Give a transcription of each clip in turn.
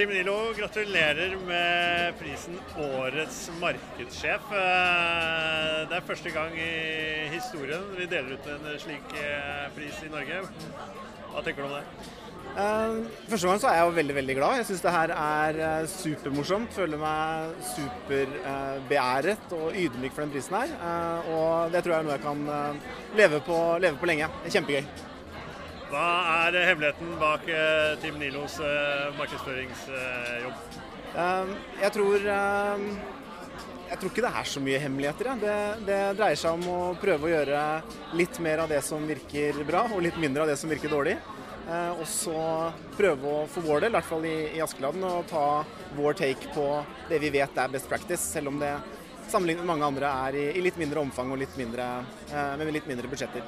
Chim Nilo, gratulerer med prisen Årets markedssjef. Eh, det er første gang i historien vi deler ut en slik eh, pris i Norge. Hva tenker du om det? Uh, første gang så er jeg jo veldig veldig glad. Jeg syns det her er supermorsomt. Føler meg superbeæret og ydmyk for den prisen her. og det tror jeg er noe jeg kan leve på, leve, på, lenge. Kjempegøy. Hva er hemmeligheten bak Team Nilos markedsføringsjobb? jeg tror jeg tror ikke det er så mye hemmeligheter. Ja. Det, det, dreier seg om å prøve å gjøre litt mer av det som virker bra, og litt mindre av det som virker dårlig. Eh, og så prøve å for vår del, i hvert fall i, i Askeladden, å ta vår take på det vi vet er best practice, selv om det sammenlignet med mange andre er i, i litt mindre omfang og litt mindre, eh, med litt mindre budsjetter.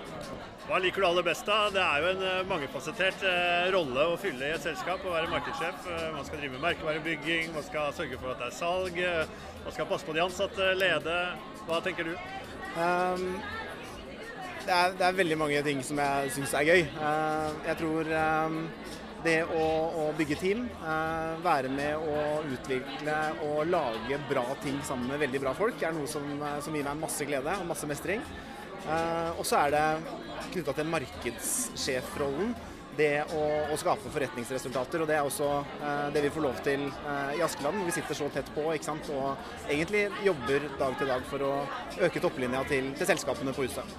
Hva liker du aller best da? Det er jo en eh, mangefasettert eh, rolle å fylle i et selskap. Å være markedssjef. Man skal drive med merkevarebygging, man skal sørge for at det er salg. Man skal passe på de ansatte, lede. Hva tenker du? Um, det er, det er, veldig mange ting som jeg syns er gøy. Eh, jeg tror eh, det å, å bygge team, eh, være med å utvikle og lage bra ting sammen med veldig bra folk, er noe som, som gir meg masse glede og masse mestring. Og så er det knytta til markedssjefrollen det å, å, skape forretningsresultater. og Det er også eh, det vi får lov til eh, i Askeland, hvor vi sitter så tett på ikke sant? og egentlig jobber dag til dag for å øke topplinja til, til selskapene på huset.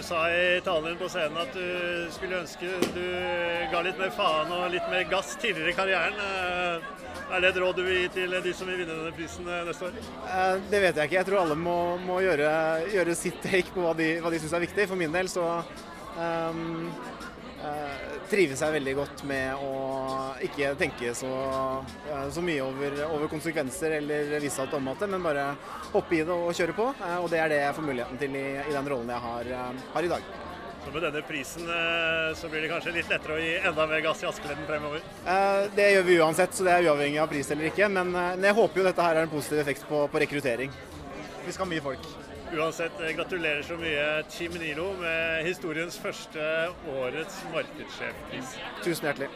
Du sa i talen din på scenen at du skulle ønske du ga litt mer faen og litt mer gass tidligere i karrieren. Eh, er det et råd du vil gi til de som vil vinne denne prisen eh, neste år? Eh, det vet jeg ikke. Jeg tror alle må, må gjøre, gjøre, sitt take på hva de, hva de syns er viktig. For min del så um, trives jeg veldig godt med å ikke tenke så, uh, så mye over, over, konsekvenser eller vise at det, men bare hoppe i det og kjøre på. Uh, og det er det jeg får muligheten til i, i den rollen jeg har, har, i dag. Så med denne prisen så blir det kanskje litt lettere å gi enda mer gass i Askeledden fremover? Det gjør vi uansett, så det er uavhengig av pris eller ikke. Men, men jeg håper jo dette her er en positiv effekt på, på rekruttering. Vi skal ha mye folk. Uansett, gratulerer så mye Team Nilo med historiens første årets markedssjefpris. Tusen hjertelig.